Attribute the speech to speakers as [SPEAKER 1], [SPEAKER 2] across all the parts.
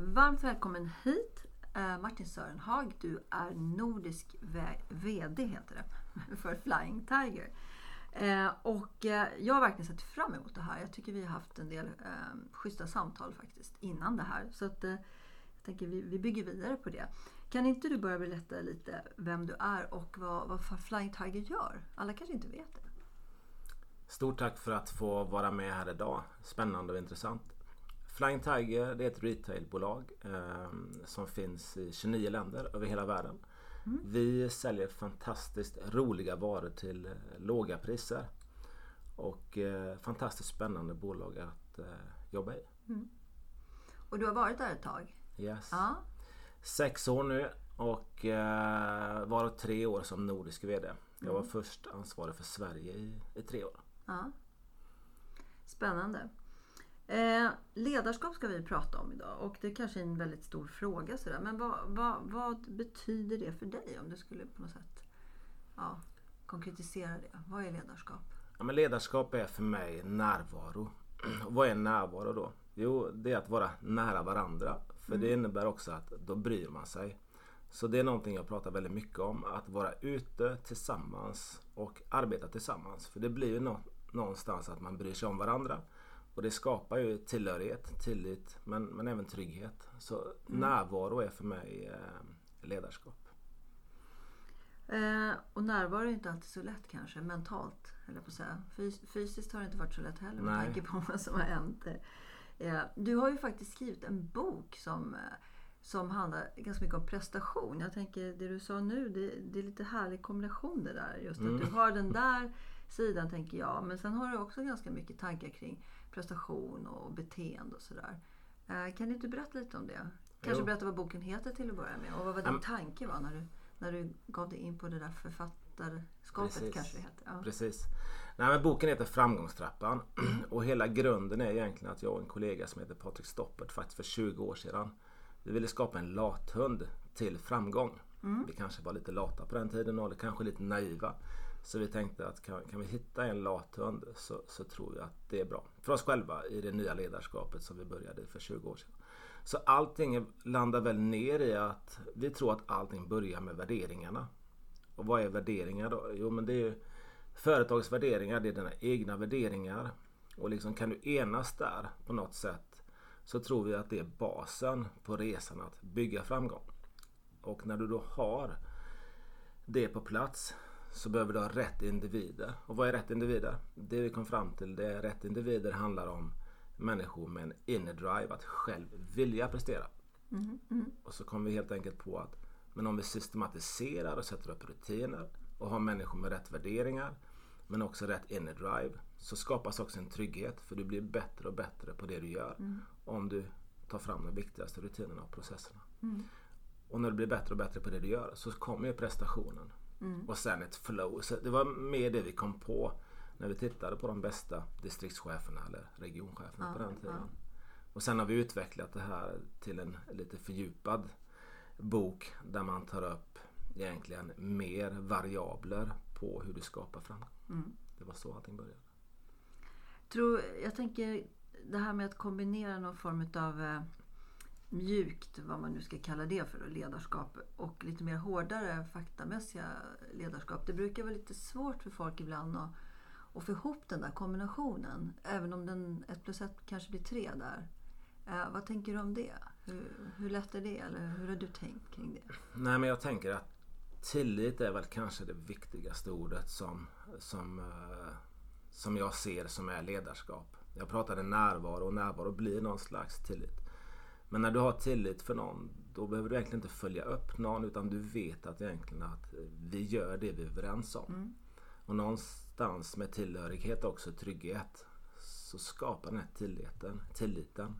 [SPEAKER 1] Varmt välkommen hit eh, Martin Sörenhag. Du är nordisk VD heter det, för Flying Tiger. Eh, och eh, jag har verkligen sett fram emot det här. Jag tycker vi har haft en del ehm, schyssta samtal faktiskt innan det här. Så att, jag tänker vi, vi bygger vidare på det. Kan inte du börja berätta lite vem du är och vad, vad Flying Tiger gör? Alla kanske inte vet det.
[SPEAKER 2] Stort tack för att få vara med här idag. Spännande och intressant. Flying Tiger det är ett retailbolag eh, som finns i 29 länder över hela världen. Mm. Vi säljer fantastiskt roliga varor till eh, låga priser. Och eh, fantastiskt spännande bolag att eh, jobba i. Mm.
[SPEAKER 1] Och du har varit där ett tag?
[SPEAKER 2] Yes. Ja. Sex år nu och eh, varav tre år som nordisk VD. Jag var mm. först ansvarig för Sverige i, i tre år. Ja.
[SPEAKER 1] Spännande. Eh, ledarskap ska vi prata om idag och det är kanske är en väldigt stor fråga. Sådär. Men vad, vad, vad, betyder det för dig om du skulle på något sätt ja, konkretisera det? Vad är ledarskap?
[SPEAKER 2] Ja, men ledarskap är för mig närvaro. vad är närvaro då? Jo, det är att vara nära varandra. För mm. det innebär också att då bryr man sig. Så det är någonting jag pratar väldigt mycket om. Att vara ute tillsammans och arbeta tillsammans. För det blir ju någonstans att man bryr sig om varandra. Och det skapar ju tillhörighet, tillit men, men även trygghet. Så mm. närvaro är för mig eh, ledarskap.
[SPEAKER 1] Eh, och närvaro är inte alltid så lätt kanske, mentalt. Eller på att säga. Fys fysiskt har det inte varit så lätt heller med Nej. tanke på vad som har hänt. Eh, du har ju faktiskt skrivit en bok som, eh, som handlar ganska mycket om prestation. Jag tänker det du sa nu, det, det är lite härlig kombination det där. Just att mm. du har den där sidan tänker jag. Men sen har du också ganska mycket tankar kring prestation och beteende och sådär. Eh, kan du inte berätta lite om det? Kanske jo. berätta vad boken heter till att börja med och vad var din um, tanke var när du, när du gav dig in på det där författarskapet precis, kanske det heter.
[SPEAKER 2] Ja. Precis. Nej, men boken heter Framgångstrappan och hela grunden är egentligen att jag och en kollega som heter Patrik Stoppert faktiskt för 20 år sedan vi ville skapa en lathund till framgång. Mm. Vi kanske var lite lata på den tiden och kanske lite naiva. Så vi tänkte att kan, kan vi hitta en lathund så, så tror vi att det är bra för oss själva i det nya ledarskapet som vi började för 20 år sedan. Så allting landar väl ner i att vi tror att allting börjar med värderingarna. Och vad är värderingar då? Jo men det är ju företagets värderingar, det är dina egna värderingar. Och liksom kan du enas där på något sätt så tror vi att det är basen på resan att bygga framgång. Och när du då har det på plats så behöver du ha rätt individer. Och vad är rätt individer? Det vi kom fram till det är rätt individer handlar om människor med en inner drive att själv vilja prestera. Mm, mm. Och så kom vi helt enkelt på att men om vi systematiserar och sätter upp rutiner och har människor med rätt värderingar men också rätt inner drive så skapas också en trygghet för du blir bättre och bättre på det du gör mm. om du tar fram de viktigaste rutinerna och processerna. Mm. Och när du blir bättre och bättre på det du gör så kommer ju prestationen Mm. Och sen ett flow. Så det var mer det vi kom på när vi tittade på de bästa distriktscheferna eller regioncheferna ja, på den tiden. Ja. Och sen har vi utvecklat det här till en lite fördjupad bok där man tar upp egentligen mer variabler på hur du skapar framgång. Mm. Det var så allting började.
[SPEAKER 1] Tror, jag tänker det här med att kombinera någon form av eh, mjukt, vad man nu ska kalla det för, ledarskap och lite mer hårdare faktamässiga ledarskap. Det brukar vara lite svårt för folk ibland att, att få ihop den där kombinationen. Även om den ett plus ett kanske blir tre där. Eh, vad tänker du om det? Hur, hur lätt är det? Eller hur har du tänkt kring det?
[SPEAKER 2] Nej men jag tänker att tillit är väl kanske det viktigaste ordet som, som, eh, som jag ser som är ledarskap. Jag pratade närvaro och närvaro blir någon slags tillit. Men när du har tillit för någon då behöver du egentligen inte följa upp någon utan du vet att egentligen att vi gör det vi är överens om.
[SPEAKER 1] Mm.
[SPEAKER 2] Och någonstans med tillhörighet också trygghet så skapar den här tilliten, tilliten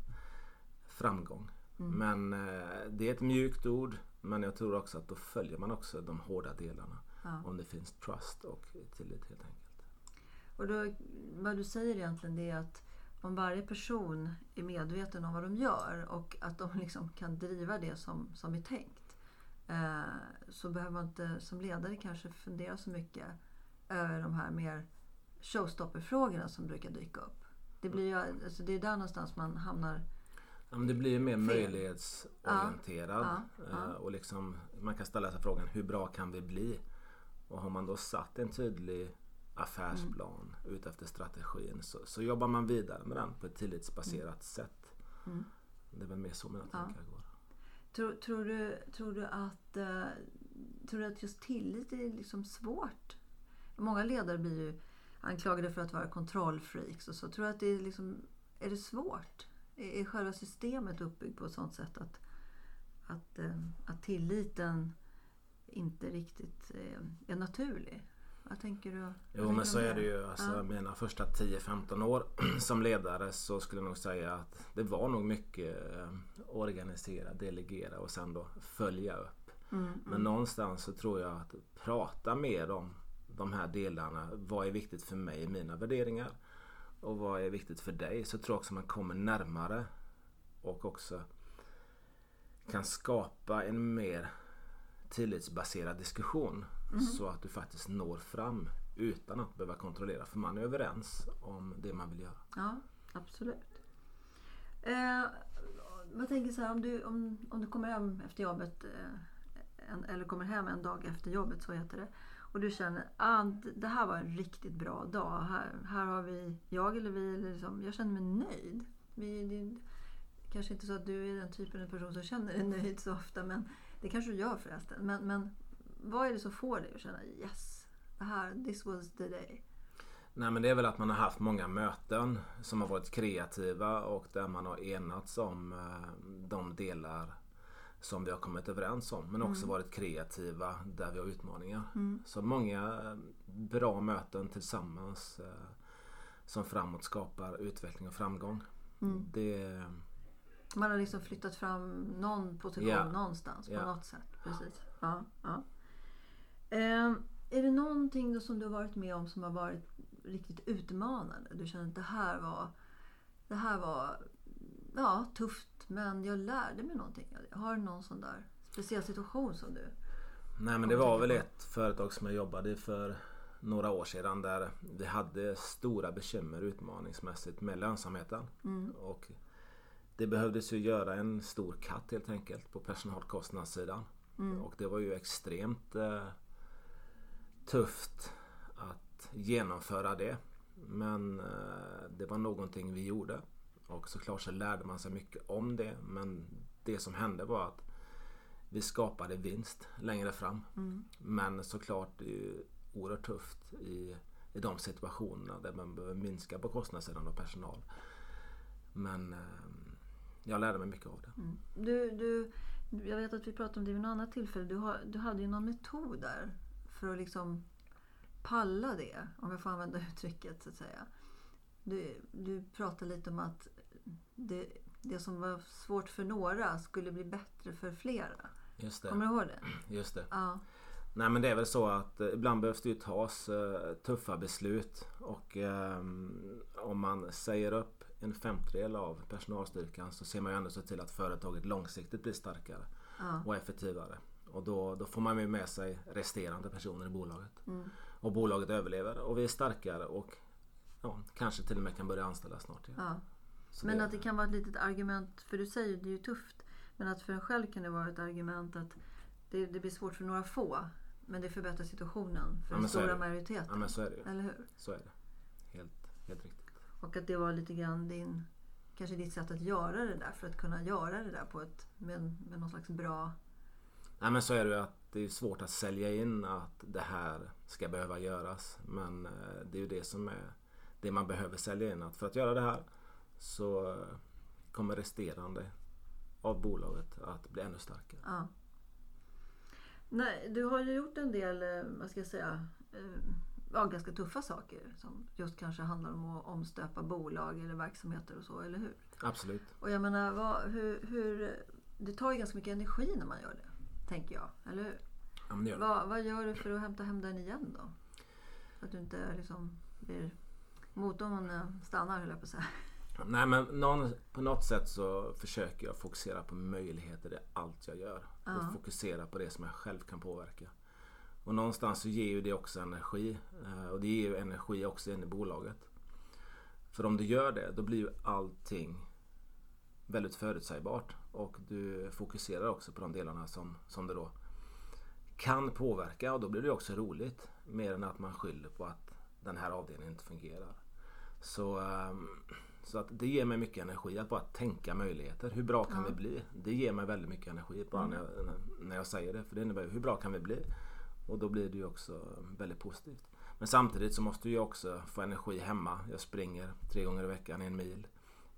[SPEAKER 2] framgång.
[SPEAKER 1] Mm.
[SPEAKER 2] Men eh, det är ett mjukt ord men jag tror också att då följer man också de hårda delarna.
[SPEAKER 1] Ja.
[SPEAKER 2] Om det finns trust och tillit helt enkelt.
[SPEAKER 1] Och då, vad du säger egentligen det är att om varje person är medveten om vad de gör och att de liksom kan driva det som, som är tänkt. Eh, så behöver man inte som ledare kanske fundera så mycket över de här mer showstopper-frågorna som brukar dyka upp. Det, blir ju, alltså det är där någonstans man hamnar.
[SPEAKER 2] Ja, men det blir ju mer
[SPEAKER 1] Fel.
[SPEAKER 2] möjlighetsorienterad.
[SPEAKER 1] Ja, ja,
[SPEAKER 2] eh, Och liksom, man kan ställa sig frågan hur bra kan vi bli? Och har man då satt en tydlig affärsplan
[SPEAKER 1] Mm.
[SPEAKER 2] ut efter strategin så, så jobbar man vidare med den på ett tillitsbaserat sätt.
[SPEAKER 1] Mm.
[SPEAKER 2] Det är väl mer så mina
[SPEAKER 1] Ja.
[SPEAKER 2] tankar går.
[SPEAKER 1] Tror, tror, du, tror, du att, eh, tror du att just tillit är liksom svårt? Många ledare blir ju anklagade för att vara kontrollfreaks och så. Tror du att det är, liksom, är det svårt? Är, själva systemet uppbyggt på ett sånt sätt att, att, eh, att tilliten inte riktigt eh, är naturlig? Vad tänker du?
[SPEAKER 2] Jo
[SPEAKER 1] tänker
[SPEAKER 2] men så är det ju. Alltså,
[SPEAKER 1] Ja.
[SPEAKER 2] Mina första 10-15 år som ledare så skulle jag nog säga att det var nog mycket eh, organisera, delegera och sen då följa upp.
[SPEAKER 1] Mm,
[SPEAKER 2] Men någonstans så tror jag att prata mer om de här delarna. Vad är viktigt för mig i mina värderingar? Och vad är viktigt för dig? Så tror jag också man kommer närmare och också kan skapa en mer tillitsbaserad diskussion. Så att du faktiskt når fram utan att behöva kontrollera. För man är överens om det man vill göra.
[SPEAKER 1] Ja, absolut. Eh, jag tänker så här, om du, om, om du kommer hem efter jobbet eh, en, eller kommer hem en dag efter jobbet, så heter det. Och du känner att ah, det här var en riktigt bra dag. Här, här har vi, jag eller vi, eller liksom, jag känner mig nöjd. Vi, det, kanske inte så att du är den typen av person som känner dig nöjd så ofta, men det kanske du gör förresten. Men, men vad är det som får dig att känna yes, det här, this was the day?
[SPEAKER 2] Nej men det är väl att man har haft många möten som har varit kreativa och där man har enats om eh, de delar som vi har kommit överens om. Men också varit kreativa där vi har utmaningar. Så många eh, bra möten tillsammans eh, som framåt skapar utveckling och framgång. Det,
[SPEAKER 1] Man har liksom flyttat fram någon position
[SPEAKER 2] Ja.
[SPEAKER 1] någonstans på
[SPEAKER 2] Ja.
[SPEAKER 1] något sätt. Precis. Ja, ja. Ehm, är det någonting då som du har varit med om som har varit riktigt utmanande? Du känner att det här var, det här var ja, tufft men jag lärde mig någonting. Har du någon sån där speciell situation som du...
[SPEAKER 2] Nej men det var väl ett företag som jag jobbade i för några år sedan där vi hade stora bekymmer utmaningsmässigt med lönsamheten. Och det behövdes ju göra en stor katt helt enkelt på personalkostnadssidan. Och det var ju extremt eh, tufft att genomföra det. Men eh, det var någonting vi gjorde. Och såklart så lärde man sig mycket om det. Men det som hände var att vi skapade vinst längre fram. Men såklart det är ju oerhört tufft i, i de situationerna där man behöver minska på kostnadssidan av personal. Men eh, jag lärde mig mycket av det.
[SPEAKER 1] du, du jag vet att vi pratade om det vid något annat tillfälle. Du, har, du hade ju någon metod där för att liksom palla det, om jag får använda uttrycket så att säga. Du, du pratade lite om att det, det som var svårt för några skulle bli bättre för flera.
[SPEAKER 2] Just
[SPEAKER 1] Kommer
[SPEAKER 2] det.
[SPEAKER 1] du ihåg det?
[SPEAKER 2] Just det.
[SPEAKER 1] Ja.
[SPEAKER 2] Nej men det är väl så att eh, ibland behövs det ju tas eh, tuffa beslut. Och eh, om man säger upp en femtedel av personalstyrkan så ser man ju ändå så till att företaget långsiktigt blir starkare
[SPEAKER 1] Ja.
[SPEAKER 2] och effektivare. Och då, då får man ju med sig resterande personer i bolaget.
[SPEAKER 1] Mm.
[SPEAKER 2] Och bolaget överlever och vi är starkare och ja, kanske till och med kan börja anställa snart igen.
[SPEAKER 1] Ja. Men
[SPEAKER 2] det-
[SPEAKER 1] att det kan vara ett litet argument, för du säger det är ju tufft, men att för en själv kan det vara ett argument att det, det blir svårt för några få, men det förbättrar situationen för
[SPEAKER 2] Ja,
[SPEAKER 1] den stora majoriteten.
[SPEAKER 2] Ja men så är det ju.
[SPEAKER 1] Eller hur?
[SPEAKER 2] Så är det. Helt, helt riktigt.
[SPEAKER 1] Och att det var lite grann din kanske ditt sätt att göra det där för att kunna göra det där på ett, med, med någon slags bra...
[SPEAKER 2] Nej men så är det ju att det är svårt att sälja in att det här ska behöva göras. Men eh, det är ju det som är det man behöver sälja in. Att för att göra det här så kommer resterande av bolaget att bli ännu starkare.
[SPEAKER 1] Ja. Nej, du har ju gjort en del, eh, vad ska jag säga, eh, ja, ganska tuffa saker som just kanske handlar om att omstöpa bolag eller verksamheter och så, eller hur?
[SPEAKER 2] Absolut.
[SPEAKER 1] Och jag menar, vad, hur, hur, det tar ju ganska mycket energi när man gör det, tänker jag, eller hur?
[SPEAKER 2] Ja, men det gör det.
[SPEAKER 1] Vad, vad gör du för att hämta hem den igen då? Så att du inte liksom blir... Motorn stannar höll jag på att säga.
[SPEAKER 2] Nej men någon, på något sätt så försöker jag fokusera på möjligheter i allt jag gör.
[SPEAKER 1] Ja.
[SPEAKER 2] Och fokusera på det som jag själv kan påverka. Och någonstans så ger ju det också energi. eh, Och det ger ju energi också in i bolaget. För om du gör det då blir ju allting väldigt förutsägbart. Och du fokuserar också på de delarna som, som du då kan påverka och då blir det också roligt. Mer än att man skyller på att den här avdelningen inte fungerar. Så, ehm, så att det ger mig mycket energi att bara tänka möjligheter. Hur bra kan
[SPEAKER 1] Ja.
[SPEAKER 2] vi bli? Det ger mig väldigt mycket energi bara
[SPEAKER 1] Mm.
[SPEAKER 2] när, jag, när jag säger det. För det innebär hur bra kan vi bli? Och då blir det ju också väldigt positivt. Men samtidigt så måste jag också få energi hemma. Jag springer tre gånger i veckan en mil.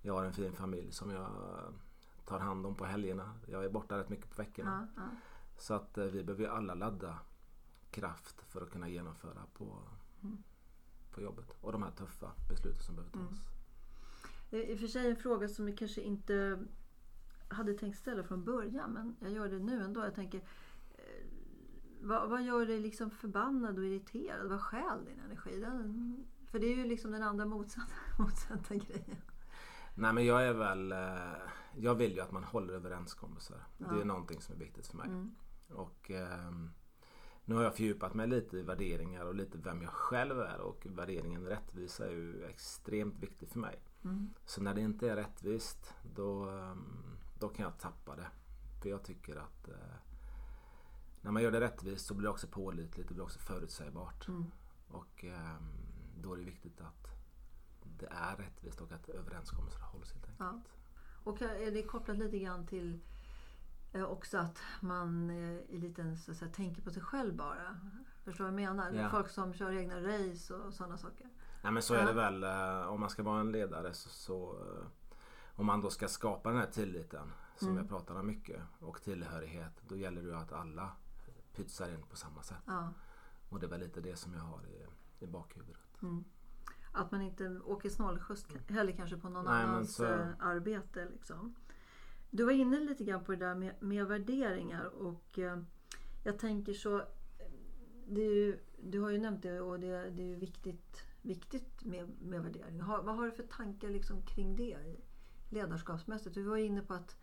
[SPEAKER 2] Jag har en fin familj som jag tar hand om på helgerna. Jag är borta rätt mycket på veckorna.
[SPEAKER 1] Ja, ja.
[SPEAKER 2] Så att eh, vi behöver ju alla ladda kraft för att kunna genomföra på,
[SPEAKER 1] Mm.
[SPEAKER 2] på jobbet. Och de här tuffa besluten som behöver tas.
[SPEAKER 1] Mm. Det är i och för sig en fråga som vi kanske inte hade tänkt ställa från början men jag gör det nu ändå. Jag tänker, eh, vad, vad gör dig liksom förbannad och irriterad? Vad stjäl din energi? Den, för det är ju liksom den andra motsatta, motsatta grejen.
[SPEAKER 2] Nej men jag är väl... eh, Jag vill ju att man håller överenskommelser. Det
[SPEAKER 1] Ja.
[SPEAKER 2] är någonting som är viktigt för mig.
[SPEAKER 1] Mm.
[SPEAKER 2] Och ehm, nu har jag fördjupat mig lite i värderingar och lite vem jag själv är och värderingen rättvisa är ju extremt viktig för mig.
[SPEAKER 1] Mm.
[SPEAKER 2] Så när det inte är rättvist då, ehm, då kan jag tappa det. För jag tycker att eh, när man gör det rättvist så blir det också pålitligt, det blir också förutsägbart.
[SPEAKER 1] Mm.
[SPEAKER 2] Och ehm, då är det viktigt att det är rättvist och att överenskommelser hålls helt enkelt.
[SPEAKER 1] Ja. Och är det kopplat lite grann till eh, också att man eh, är lite, så att säga, tänker på sig själv bara? Förstår du vad jag menar?
[SPEAKER 2] Ja.
[SPEAKER 1] Folk som kör egna race och sådana saker.
[SPEAKER 2] Nej men så är det väl eh, om man ska vara en ledare så, så om man då ska skapa den här tilliten som
[SPEAKER 1] Mm.
[SPEAKER 2] jag pratar om mycket och tillhörighet då gäller det ju att alla pytsar in på samma sätt.
[SPEAKER 1] Ja.
[SPEAKER 2] Och det är väl lite det som jag har i, i bakhuvudet.
[SPEAKER 1] Mm. Att man inte åker snålskjuts heller kanske på någon
[SPEAKER 2] Nej,
[SPEAKER 1] annans
[SPEAKER 2] så-
[SPEAKER 1] eh, arbete. Liksom. Du var inne lite grann på det där med, med värderingar och eh, jag tänker så ju, Du har ju nämnt det och det, det är ju viktigt, viktigt med, med värderingar. Har, vad har du för tankar liksom kring det ledarskapsmässigt? Du var inne på att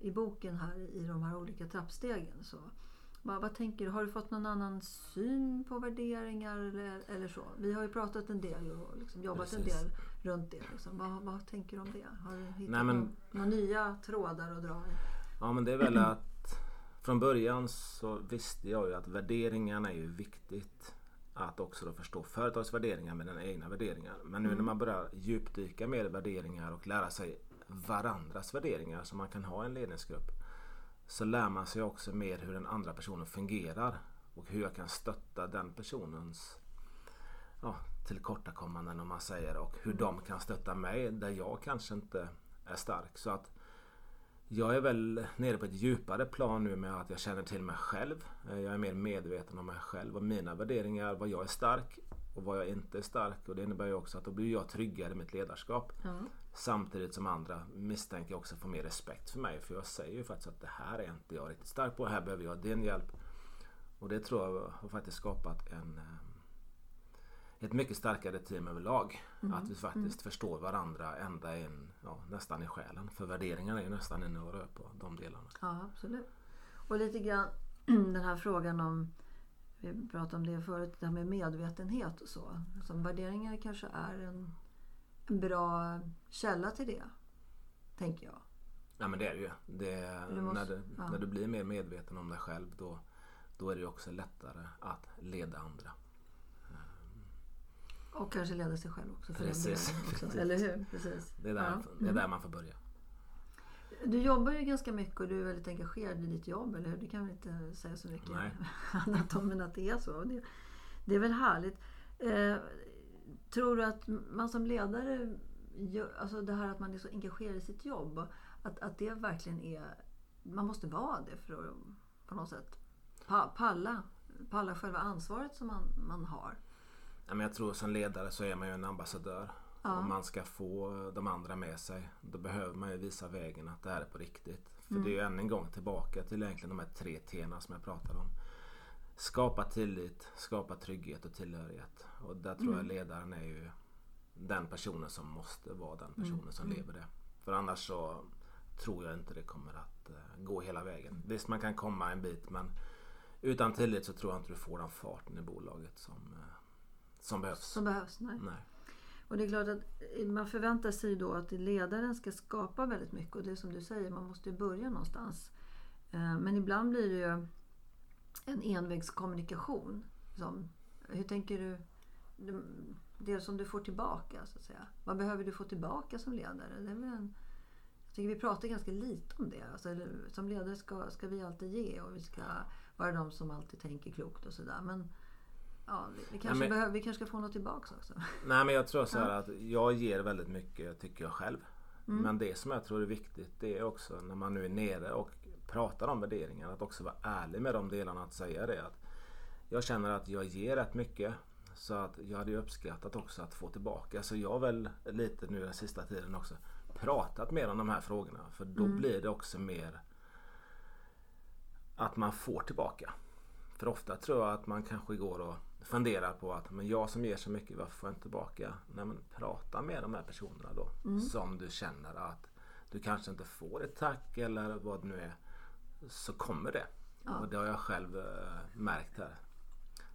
[SPEAKER 1] i boken här i de här olika trappstegen så vad, vad tänker du? Har du fått någon annan syn på värderingar eller, eller så? Vi har ju pratat en del och liksom jobbat en
[SPEAKER 2] Precis.
[SPEAKER 1] del runt det. Liksom. Vad, vad tänker du om det? Har du hittat
[SPEAKER 2] Nej, men-
[SPEAKER 1] någon, några nya trådar att dra i?
[SPEAKER 2] Ja men det är väl att från början så visste jag ju att värderingarna är ju viktigt. Att också då förstå företags värderingar med dina egna värderingar. Men nu
[SPEAKER 1] Mm.
[SPEAKER 2] när man börjar djupdyka mer i värderingar och lära sig varandras värderingar som man kan ha i en ledningsgrupp. Så lär man sig också mer hur den andra personen fungerar. Och hur jag kan stötta den personens ja, tillkortakommanden om man säger. Och hur de kan stötta mig där jag kanske inte är stark. Så att jag är väl nere på ett djupare plan nu med att jag känner till mig själv. Jag är mer medveten om mig själv och mina värderingar, vad jag är stark och vad jag inte är stark. Och det innebär ju också att då blir jag tryggare i mitt ledarskap.
[SPEAKER 1] Ja.
[SPEAKER 2] Samtidigt som andra misstänker också får mer respekt för mig. För jag säger ju faktiskt att det här är inte jag riktigt stark på. Här behöver jag din hjälp. Och det tror jag har faktiskt skapat en, eh, ett mycket starkare team överlag.
[SPEAKER 1] Mm.
[SPEAKER 2] Att vi faktiskt förstår varandra ända in, ja, nästan i själen. För värderingarna är ju nästan inne och rör på de delarna.
[SPEAKER 1] Ja, absolut. Och lite grann den här frågan om, vi pratade om det förut, det här med medvetenhet och så. Som värderingar kanske är en, en bra källa till det, tänker jag.
[SPEAKER 2] Ja men det är det ju. Det,
[SPEAKER 1] Du måste-
[SPEAKER 2] när, du,
[SPEAKER 1] ja.
[SPEAKER 2] när du blir mer medveten om dig själv då, då är det ju också lättare att leda andra.
[SPEAKER 1] Och kanske leda sig själv också. För
[SPEAKER 2] Precis.
[SPEAKER 1] också. Eller hur? Precis.
[SPEAKER 2] Det är där,
[SPEAKER 1] Ja.
[SPEAKER 2] det är där man får börja.
[SPEAKER 1] Du jobbar ju ganska mycket och du är väldigt engagerad i ditt jobb, eller hur? Du kan väl inte säga så mycket
[SPEAKER 2] Nej.
[SPEAKER 1] annat om än att det är så. Det, det är väl härligt. Eh, tror du att man som ledare, gör, alltså det här att man är så engagerad i sitt jobb, att, att det verkligen är... Man måste vara det för att på något sätt pa, palla, palla själva ansvaret som man, man har.
[SPEAKER 2] Ja, men jag tror som ledare så är man ju en ambassadör.
[SPEAKER 1] Ja.
[SPEAKER 2] Om man ska få de andra med sig då behöver man ju visa vägen att det här är på riktigt. För
[SPEAKER 1] Mm.
[SPEAKER 2] det är ju än en gång tillbaka till egentligen de här tre T'na som jag pratade om. Skapa tillit, skapa trygghet och tillhörighet. Och där tror
[SPEAKER 1] Mm.
[SPEAKER 2] jag ledaren är ju den personen som måste vara den personen
[SPEAKER 1] Mm.
[SPEAKER 2] som lever det. För annars så tror jag inte det kommer att eh, gå hela vägen. Visst man kan komma en bit men utan tillit så tror jag inte du får den farten i bolaget som, eh, som behövs.
[SPEAKER 1] Som behövs. Nej.
[SPEAKER 2] Nej.
[SPEAKER 1] Och det är klart att eh, man förväntar sig då att ledaren ska skapa väldigt mycket. Och det är som du säger, man måste ju börja någonstans. Eh, men ibland blir det ju en envägskommunikation. Som, hur tänker du? Det- som du får tillbaka, så att säga. Vad behöver du få tillbaka som ledare? Det är väl en, jag tycker vi pratar ganska lite om det. Alltså, som ledare ska, ska vi alltid ge och vi ska vara de som alltid tänker klokt och sådär. Men ja, vi, kanske
[SPEAKER 2] men-
[SPEAKER 1] behöver, vi kanske ska få något tillbaka också.
[SPEAKER 2] Nej men jag tror så här att jag ger väldigt mycket tycker jag själv.
[SPEAKER 1] Mm.
[SPEAKER 2] Men det som jag tror är viktigt det är också när man nu är nere och pratar om värderingar att också vara ärlig med de delarna. Att säga det att jag känner att jag ger rätt mycket. Så att jag hade uppskattat också att få tillbaka. Så jag har väl lite nu den sista tiden också pratat mer om de här frågorna. För då
[SPEAKER 1] Mm.
[SPEAKER 2] blir det också mer att man får tillbaka. För ofta tror jag att man kanske går och funderar på att men jag som ger så mycket, varför får jag inte tillbaka? Nej men prata med de här personerna då.
[SPEAKER 1] Mm.
[SPEAKER 2] Som du känner att du kanske inte får ett tack eller vad det nu är. Så kommer det.
[SPEAKER 1] Ja.
[SPEAKER 2] Och det har jag själv eh, märkt här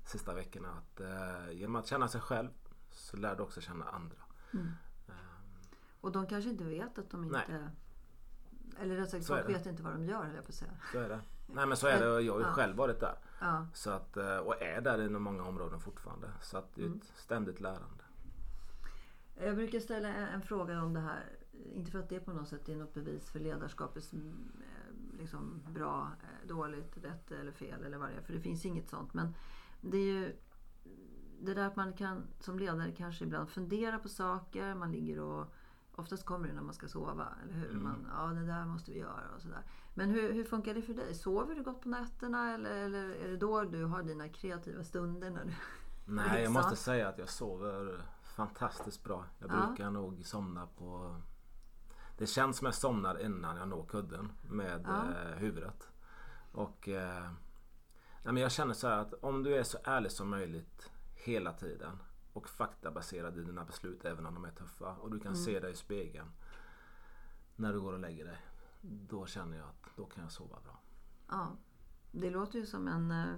[SPEAKER 2] sista veckorna. Att eh, genom att känna sig själv så lär du också känna andra.
[SPEAKER 1] Mm.
[SPEAKER 2] Eh,
[SPEAKER 1] Och de kanske inte vet att de inte...
[SPEAKER 2] Nej.
[SPEAKER 1] Eller rätt sagt, folk vet inte vad de gör, höll jag på att säga.
[SPEAKER 2] så är det. Nej men så är det jag har ju
[SPEAKER 1] Ja.
[SPEAKER 2] själv varit där.
[SPEAKER 1] Ja.
[SPEAKER 2] Så att, eh, och är där inom många områden fortfarande. Så att det är
[SPEAKER 1] Mm.
[SPEAKER 2] ett ständigt lärande.
[SPEAKER 1] Jag brukar ställa en, fråga om det här. Inte för att det på något sätt är något bevis för ledarskapets mm, eh, liksom, bra, eh, dåligt, rätt eller fel eller vad det är. För det finns inget sånt. Men det är ju det där att man kan som ledare kanske ibland fundera på saker. Man ligger och Oftast kommer det när man ska sova, eller hur?
[SPEAKER 2] Mm.
[SPEAKER 1] Man, ja, det där måste vi göra och sådär. Men hur, hur funkar det för dig? Sover du gott på nätterna eller, eller är det då du har dina kreativa stunder? När du...
[SPEAKER 2] Nej, jag måste säga att jag sover fantastiskt bra. Jag
[SPEAKER 1] Ja.
[SPEAKER 2] brukar nog somna på... Det känns som jag somnar innan jag når kudden med
[SPEAKER 1] Ja.
[SPEAKER 2] eh, huvudet. Och eh, jag känner så här att om du är så ärlig som möjligt hela tiden och faktabaserad i dina beslut även om de är tuffa och du kan
[SPEAKER 1] Mm.
[SPEAKER 2] se dig i spegeln när du går och lägger dig. Då känner jag att då kan jag sova bra.
[SPEAKER 1] Ja, det låter ju som en eh,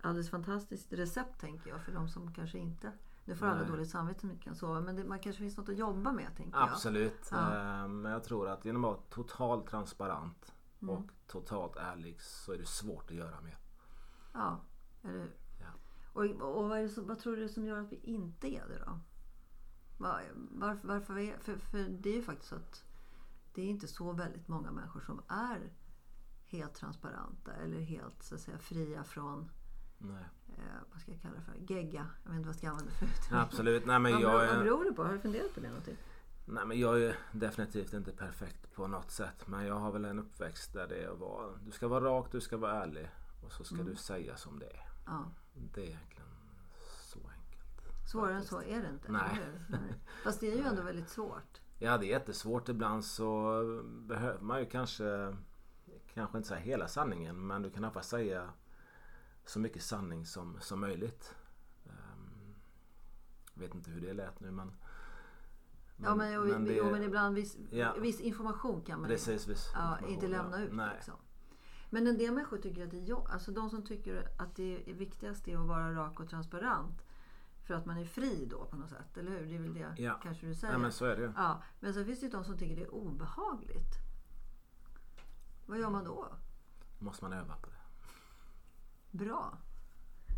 [SPEAKER 1] alldeles fantastiskt recept tänker jag för de som kanske inte... Nu får alla
[SPEAKER 2] Nej.
[SPEAKER 1] dåligt samvete som inte kan sova men det, man kanske finns något att jobba med tänker jag.
[SPEAKER 2] Absolut.
[SPEAKER 1] Ja.
[SPEAKER 2] Eh, Men jag tror att genom att vara totalt transparent
[SPEAKER 1] Mm.
[SPEAKER 2] och totalt ärlig så är det svårt att göra mer.
[SPEAKER 1] Ja, eller hur? Och, och vad, som, vad tror du som gör att vi inte är det då? Var, varför, varför är, för, för det är ju faktiskt så att det är inte så väldigt många människor som är helt transparenta eller helt så att säga fria från,
[SPEAKER 2] Nej.
[SPEAKER 1] eh, vad ska jag kalla det för, gegga. Jag vet inte vad jag ska använda för uttryck.
[SPEAKER 2] Absolut. Nej men,
[SPEAKER 1] vad,
[SPEAKER 2] jag
[SPEAKER 1] beror, vad beror det på? Har du funderat på det någonting?
[SPEAKER 2] nej men jag är definitivt inte perfekt på något sätt. Men jag har väl en uppväxt där det är att vara, du ska vara rak, du ska vara ärlig och så ska
[SPEAKER 1] Mm.
[SPEAKER 2] du säga som det är.
[SPEAKER 1] Ja.
[SPEAKER 2] Det är egentligen så enkelt.
[SPEAKER 1] Svårare än så är det inte.
[SPEAKER 2] Nej.
[SPEAKER 1] eller? Nej. Fast det är ju ändå väldigt svårt.
[SPEAKER 2] Ja det är jättesvårt ibland så behöver man ju kanske Kanske inte säga hela sanningen men du kan fall säga Så mycket sanning som, som möjligt Ehm, Vet inte hur det lät nu men
[SPEAKER 1] ja, men, jo,
[SPEAKER 2] det-
[SPEAKER 1] jo, men ibland viss,
[SPEAKER 2] Ja.
[SPEAKER 1] viss information kan man
[SPEAKER 2] Precis, viss
[SPEAKER 1] ja,
[SPEAKER 2] information,
[SPEAKER 1] inte lämna
[SPEAKER 2] ja.
[SPEAKER 1] ut.
[SPEAKER 2] Nej.
[SPEAKER 1] Liksom. Men en del människor tycker att det är jobb, alltså de som tycker att det är viktigast är att vara rak och transparent. För att man är fri då på något sätt, eller hur? Det är väl det
[SPEAKER 2] Ja.
[SPEAKER 1] kanske du säger.
[SPEAKER 2] Ja men så är det ju.
[SPEAKER 1] Ja, men så finns det ju de som tycker det är obehagligt. Vad gör man då?
[SPEAKER 2] Måste man öva på det.
[SPEAKER 1] Bra.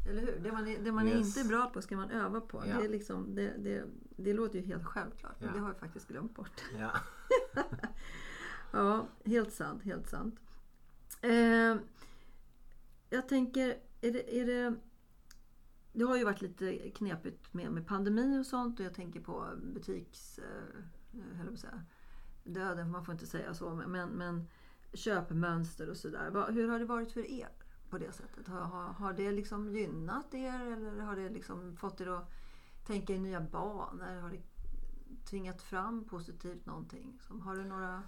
[SPEAKER 1] Eller hur? Det man, är- det man
[SPEAKER 2] Yes.
[SPEAKER 1] inte är bra på ska man öva på.
[SPEAKER 2] Ja.
[SPEAKER 1] Det, liksom, det, det, det låter ju helt självklart. Men det har jag faktiskt glömt bort.
[SPEAKER 2] Ja.
[SPEAKER 1] Ja, helt sant. Helt sant. Eh, jag tänker, är det, är det... Det har ju varit lite knepigt med, med pandemi och sånt och jag tänker på butiks... Eh, eh jag säga, döden, man får inte säga så, men, men köpmönster och sådär. Hur har det varit för er på det sättet? Har, har, har det liksom gynnat er eller har det liksom fått er att tänka i nya banor? Har det tvingat fram positivt någonting? Har du några...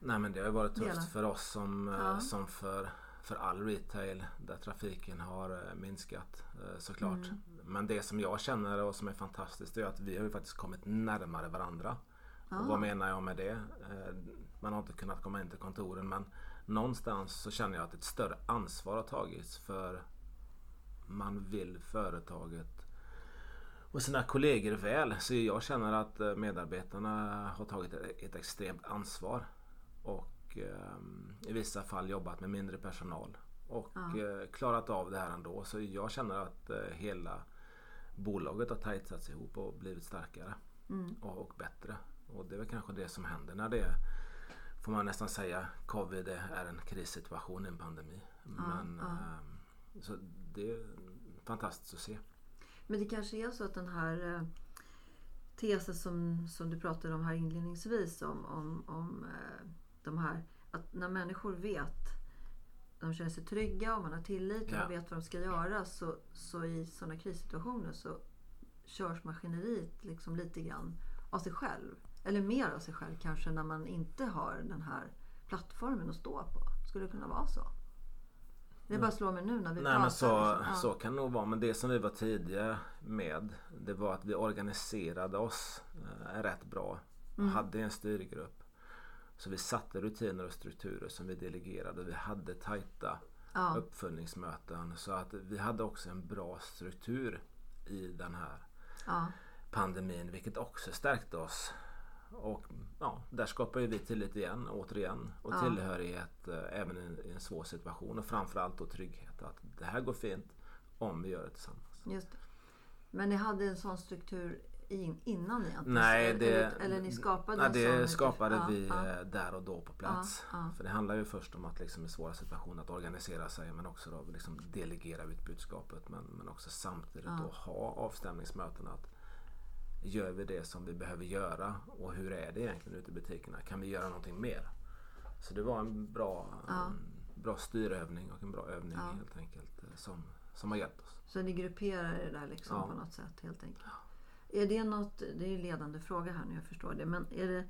[SPEAKER 2] Nej men det har varit tufft för oss som, eh,
[SPEAKER 1] Ja.
[SPEAKER 2] som för, för all retail där trafiken har eh, minskat eh, såklart.
[SPEAKER 1] Mm.
[SPEAKER 2] Men det som jag känner och som är fantastiskt är att vi har ju faktiskt kommit närmare varandra.
[SPEAKER 1] Ah.
[SPEAKER 2] Och vad menar jag med det? Man har inte kunnat komma in till kontoren men någonstans så känner jag att ett större ansvar har tagits för man vill företaget och sina kollegor väl. Så jag känner att medarbetarna har tagit ett extremt ansvar. Och eh, i vissa fall jobbat med mindre personal. Och
[SPEAKER 1] Ja.
[SPEAKER 2] eh, klarat av det här ändå. Så jag känner att eh, hela bolaget har tajtsats ihop och blivit starkare.
[SPEAKER 1] Mm.
[SPEAKER 2] Och, och bättre. Och det är väl kanske det som händer när det får man nästan säga covid är en krissituation, en pandemi. Men
[SPEAKER 1] ja.
[SPEAKER 2] eh, så det är fantastiskt att se.
[SPEAKER 1] Men det kanske är så att den här tesen som, som du pratade om här inledningsvis om, om, om eh, de här att när människor vet de känner sig trygga och man har tillit och
[SPEAKER 2] Ja.
[SPEAKER 1] man vet vad de ska göra så, så i sådana krissituationer så körs maskineriet liksom lite grann av sig själv. Eller mer av sig själv kanske när man inte har den här plattformen att stå på. Skulle det kunna vara så? Det bara slår mig nu när vi
[SPEAKER 2] Nej
[SPEAKER 1] pratar.
[SPEAKER 2] men så,
[SPEAKER 1] liksom. Ja.
[SPEAKER 2] så kan det nog vara. Men det som vi var tidiga med det var att vi organiserade oss eh, rätt bra.
[SPEAKER 1] Mm.
[SPEAKER 2] Hade en styrgrupp. Så vi satte rutiner och strukturer som vi delegerade. Vi hade tajta
[SPEAKER 1] Ja.
[SPEAKER 2] uppföljningsmöten. Så att vi hade också en bra struktur i den här
[SPEAKER 1] Ja.
[SPEAKER 2] pandemin vilket också stärkte oss. Och ja, där skapar ju vi tillit igen återigen och
[SPEAKER 1] Ja.
[SPEAKER 2] tillhörighet eh, även i, i en svår situation och framförallt då trygghet att det här går fint om vi gör det tillsammans.
[SPEAKER 1] Just det. Men ni hade en sån struktur in, innan egentligen?
[SPEAKER 2] Nej, det,
[SPEAKER 1] eller, eller ni skapade
[SPEAKER 2] nej, det
[SPEAKER 1] sån
[SPEAKER 2] skapade
[SPEAKER 1] ja,
[SPEAKER 2] vi
[SPEAKER 1] Ja,
[SPEAKER 2] eh, där och då på plats.
[SPEAKER 1] Ja.
[SPEAKER 2] För det handlar ju först om att liksom i svåra situationer att organisera sig men också då liksom delegera ut budskapet men, men också samtidigt då ha avstämningsmöten att gör vi det som vi behöver göra och hur är det egentligen ute i butikerna? Kan vi göra någonting mer? Så det var en bra, en bra styrövning och en bra övning helt enkelt eh, som, som har hjälpt oss.
[SPEAKER 1] Så ni grupperar er där liksom
[SPEAKER 2] Ja.
[SPEAKER 1] på något sätt helt enkelt? Är det något, det är en ledande fråga här nu, jag förstår det. Men är det,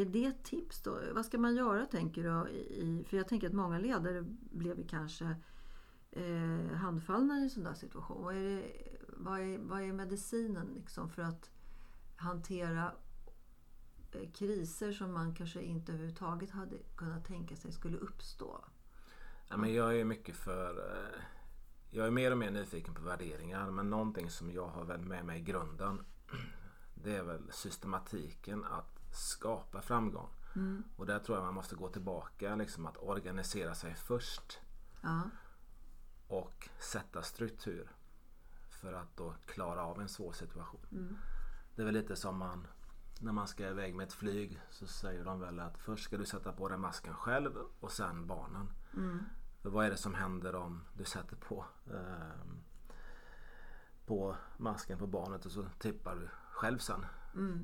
[SPEAKER 1] är det ett tips då? Vad ska man göra tänker du? I, för jag tänker att många ledare blev kanske eh, handfallna i en sån där situation. Vad är, det, vad är, vad är medicinen liksom för att hantera eh, kriser som man kanske inte överhuvudtaget hade kunnat tänka sig skulle uppstå?
[SPEAKER 2] Ja, men jag är mycket för... Eh, jag är mer och mer nyfiken på värderingar men någonting som jag har med mig i grunden det är väl systematiken att skapa framgång. Och där tror jag man måste gå tillbaka liksom att organisera sig först
[SPEAKER 1] Ja,
[SPEAKER 2] och sätta struktur för att då klara av en svår situation. Det är väl lite som man när man ska iväg med ett flyg så säger de väl att först ska du sätta på dig masken själv och sen barnen. För vad är det som händer om du sätter på ehm, på masken på barnet och så tippar du själv sen.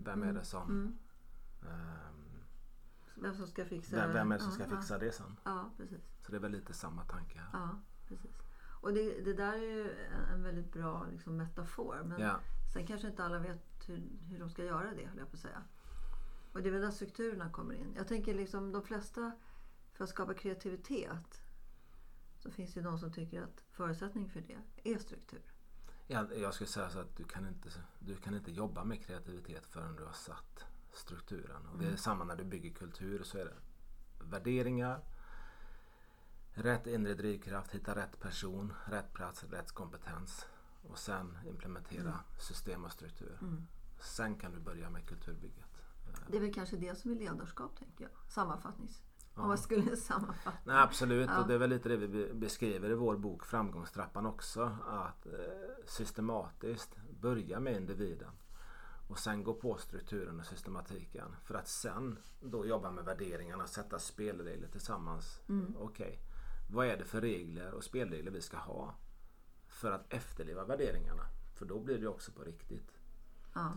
[SPEAKER 2] Vem är det som ehm,
[SPEAKER 1] vem som ska fixa
[SPEAKER 2] vem, vem är det som
[SPEAKER 1] Ja,
[SPEAKER 2] ska fixa det sen?
[SPEAKER 1] Ja, ja precis.
[SPEAKER 2] Så det är väl lite samma tanke här.
[SPEAKER 1] Ja, precis. Och det, det där är ju en- en väldigt bra liksom, metafor. Men
[SPEAKER 2] Ja.
[SPEAKER 1] sen kanske inte alla vet hur, hur de ska göra det, höll jag på att säga. Och det är väl där strukturerna kommer in. Jag tänker liksom de flesta, för att skapa kreativitet, så finns det de som tycker att förutsättning för det är struktur.
[SPEAKER 2] Ja, jag skulle säga så att du kan, inte, du kan inte jobba med kreativitet förrän du har satt strukturen. Och det är samma när du bygger kultur så är det värderingar, rätt inre drivkraft, hitta rätt person, rätt plats, rätt kompetens och sen implementera system och struktur. Sen kan du börja med kulturbygget.
[SPEAKER 1] Det är väl kanske det som är ledarskap, tänker jag. Sammanfattningsvis. Om man skulle sammanfatta.
[SPEAKER 2] Nej, absolut,
[SPEAKER 1] Ja.
[SPEAKER 2] och det är väl lite det vi be- beskriver i vår bok Framgångstrappan också. Att eh, systematiskt börja med individen och sen gå på strukturen och systematiken för att sen då jobba med värderingarna, sätta spelregler tillsammans.
[SPEAKER 1] Mm.
[SPEAKER 2] Okej, vad är det för regler och spelregler vi ska ha för att efterleva värderingarna? För då blir det också på riktigt.
[SPEAKER 1] Ja.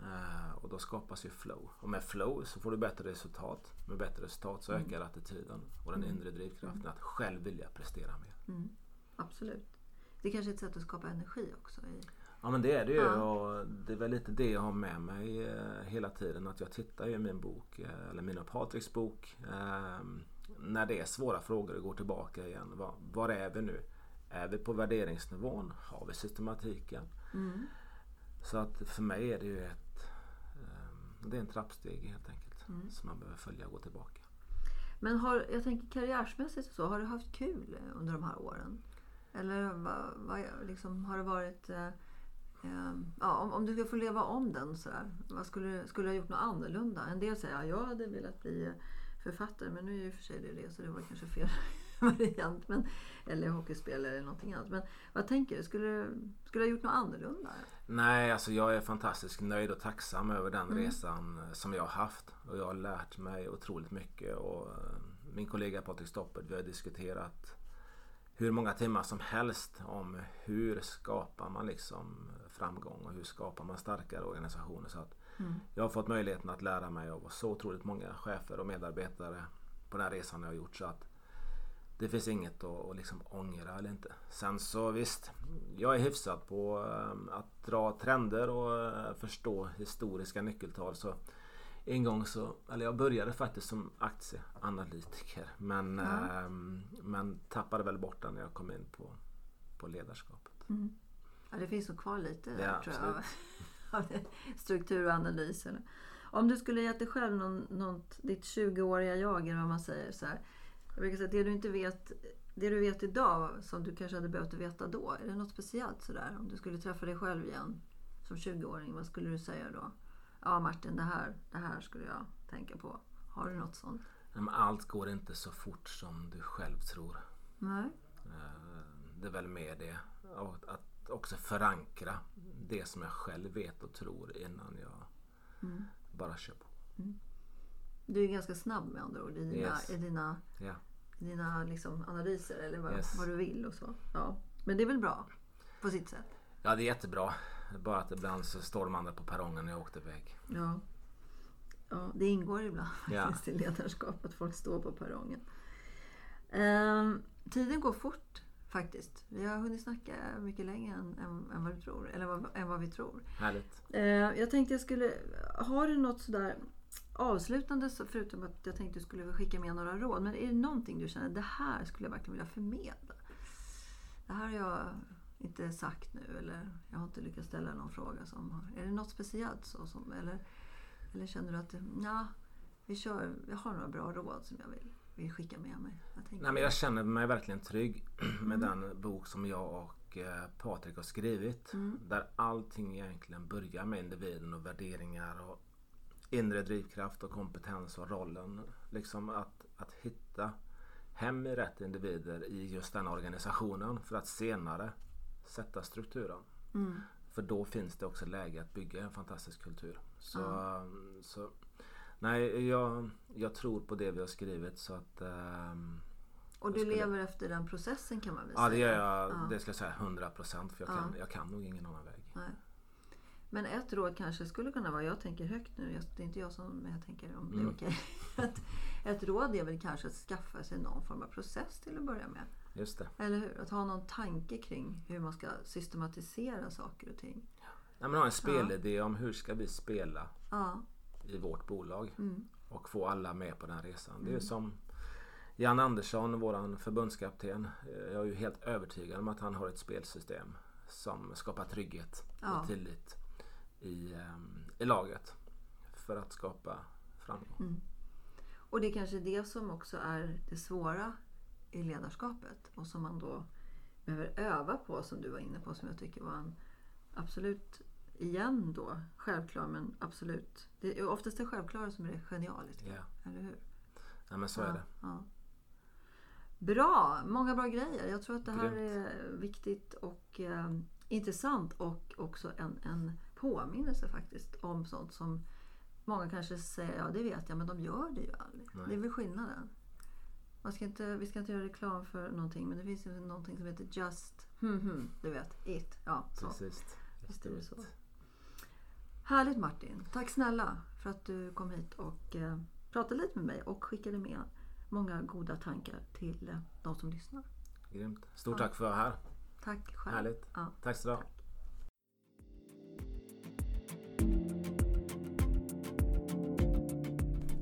[SPEAKER 2] Eh, och då skapas ju flow. Och med flow så får du bättre resultat. Med bättre resultat så ökar attityden och den inre drivkraften att själv vilja prestera mer.
[SPEAKER 1] Mm. Absolut. Det är kanske är ett sätt att skapa energi också. I...
[SPEAKER 2] Ja men det är det ju
[SPEAKER 1] Ja.
[SPEAKER 2] och det är väl lite det jag har med mig eh, hela tiden. Att jag tittar ju i min bok, eh, eller min och Patriks bok. Eh, när det är svåra frågor och går tillbaka igen. Var, är vi nu? Är vi på värderingsnivån? Har vi systematiken?
[SPEAKER 1] Mm.
[SPEAKER 2] Så att för mig är det ju ett det är en trappsteg helt enkelt.
[SPEAKER 1] Mm.
[SPEAKER 2] Som man behöver följa och gå tillbaka.
[SPEAKER 1] Men har, jag tänker karriärsmässigt och så, har du haft kul under de här åren? Eller vad, vad, liksom, har det varit... Eh, eh, ja, om, om du skulle få leva om den sådär, vad skulle, skulle du ha gjort något annorlunda? En del säger att jag hade velat bli författare men nu är ju för sig det det så det var kanske fel variant. Men, eller hockeyspelare eller någonting annat. Men vad tänker du? Skulle, skulle du ha gjort något annorlunda?
[SPEAKER 2] Nej, alltså jag är fantastiskt nöjd och tacksam över den
[SPEAKER 1] Mm.
[SPEAKER 2] resan eh, som jag har haft. Och jag har lärt mig otroligt mycket. Och eh, min kollega Patrik Stoppert, vi har diskuterat hur många timmar som helst om hur skapar man liksom framgång och hur skapar man starkare organisationer. Så att
[SPEAKER 1] Mm.
[SPEAKER 2] jag har fått möjligheten att lära mig av så otroligt många chefer och medarbetare på den resan jag har gjort. Så att det finns inget att, att liksom ångra eller inte. Sen så visst, jag är hyfsad på eh, att dra trender och eh, förstå historiska nyckeltal. Så en gång så, eller jag började faktiskt som aktieanalytiker. Men, eh, men tappade väl bort den när jag kom in på, på ledarskapet.
[SPEAKER 1] Mm. Ja, det finns nog kvar lite där,
[SPEAKER 2] Ja,
[SPEAKER 1] tror jag. av och analys. Eller. Om du skulle gett dig själv någon, något, ditt 20-åriga jag, eller vad man säger. Så här. Jag brukar säga det du inte vet, det du vet idag som du kanske hade behövt veta då. Är det något speciellt sådär? Om du skulle träffa dig själv igen som 20-åring, vad skulle du säga då? Ja Martin, det här, det här skulle jag tänka på. Har du något sånt?
[SPEAKER 2] Men allt går inte så fort som du själv tror.
[SPEAKER 1] Nej.
[SPEAKER 2] Eh, Det är väl mer det. Att också förankra det som jag själv vet och tror innan jag
[SPEAKER 1] Mm.
[SPEAKER 2] bara kör på.
[SPEAKER 1] Du är ganska snabb med andra ord i dina,
[SPEAKER 2] Yes.
[SPEAKER 1] i dina
[SPEAKER 2] Ja.
[SPEAKER 1] Dina liksom analyser eller vad,
[SPEAKER 2] Yes.
[SPEAKER 1] vad du vill och så. Ja. Men det är väl bra på sitt sätt.
[SPEAKER 2] ja, det är jättebra. Bara att ibland så står de andra på perrongen när jag åkte iväg.
[SPEAKER 1] Ja. Ja, det ingår ibland
[SPEAKER 2] Ja.
[SPEAKER 1] i ledarskap att folk står på perrongen. Ehm, tiden går fort faktiskt. Vi har hunnit snacka mycket längre än, än, än vad du tror. Eller vad, än vad vi tror.
[SPEAKER 2] Härligt.
[SPEAKER 1] Eh, jag tänkte jag skulle... Har du något sådär avslutande, förutom att jag tänkte du skulle skicka med några råd. Men är det någonting du känner, det här skulle jag verkligen vilja förmedla? Det här har jag inte sagt nu eller jag har inte lyckats ställa någon fråga som. Är det något speciellt så? Som, eller, eller känner du att ja, vi kör, jag har några bra råd som jag vill, vill skicka med mig?
[SPEAKER 2] Nej, men jag känner mig verkligen trygg med
[SPEAKER 1] Mm.
[SPEAKER 2] den bok som jag och eh, Patrik har skrivit.
[SPEAKER 1] Mm.
[SPEAKER 2] Där allting egentligen börjar med individen och värderingar och inre drivkraft och kompetens och rollen. Liksom att, att hitta hem i rätt individer i just den organisationen för att senare sätta strukturen.
[SPEAKER 1] Mm.
[SPEAKER 2] För då finns det också läge att bygga en fantastisk kultur. Så,
[SPEAKER 1] Ja.
[SPEAKER 2] så nej, jag, jag tror på det vi har skrivit så att ehm,
[SPEAKER 1] Och du
[SPEAKER 2] skulle-
[SPEAKER 1] lever efter den processen kan man väl
[SPEAKER 2] Ja det
[SPEAKER 1] säga?
[SPEAKER 2] gör jag,
[SPEAKER 1] Ja.
[SPEAKER 2] det ska jag säga 100% för jag,
[SPEAKER 1] Ja.
[SPEAKER 2] kan, jag kan nog ingen annan väg.
[SPEAKER 1] Nej. Men ett råd kanske skulle kunna vara, jag tänker högt nu, det är inte jag som, men jag tänker om det är
[SPEAKER 2] Mm.
[SPEAKER 1] okej. Ett råd är väl kanske att skaffa sig någon form av process till att börja med.
[SPEAKER 2] Just det.
[SPEAKER 1] Eller hur? Att ha någon tanke kring hur man ska systematisera saker och ting.
[SPEAKER 2] Nej, men ha en spelidé om hur ska vi spela
[SPEAKER 1] Ja.
[SPEAKER 2] i vårt bolag
[SPEAKER 1] Mm.
[SPEAKER 2] och få alla med på den resan. Det är ju som Jan Andersson, våran förbundskapten. Jag är ju helt övertygad om att han har ett spelsystem som skapar trygghet
[SPEAKER 1] Ja.
[SPEAKER 2] och tillit i, ehm, i laget för att skapa framgång.
[SPEAKER 1] Mm. Och det är kanske det som också är det svåra i ledarskapet och som man då behöver öva på som du var inne på som jag tycker var en absolut, igen då, självklar men absolut. Det är oftast det självklara som är det genialiska.
[SPEAKER 2] Ja.
[SPEAKER 1] Eller hur?
[SPEAKER 2] Ja, men så är det.
[SPEAKER 1] Ja. Bra, många bra grejer. Jag tror att det här
[SPEAKER 2] Grymt.
[SPEAKER 1] är viktigt och eh, intressant och också en, en påminnelse faktiskt om sånt som många kanske säger, ja det vet jag, men de gör det ju aldrig.
[SPEAKER 2] Nej.
[SPEAKER 1] Det är väl skillnaden. Man ska inte, vi ska inte göra reklam för någonting, men det finns ju någonting som heter Just, hmm, hmm, du vet, it. Ja, så.
[SPEAKER 2] Precis.
[SPEAKER 1] Visst är det så. Härligt Martin. Tack snälla för att du kom hit och eh, pratade lite med mig och skickade med många goda tankar till eh, de som lyssnar.
[SPEAKER 2] Grymt. Stort
[SPEAKER 1] Ja.
[SPEAKER 2] tack för att vara här.
[SPEAKER 1] Tack själv.
[SPEAKER 2] Härligt.
[SPEAKER 1] Ja.
[SPEAKER 2] Tack så du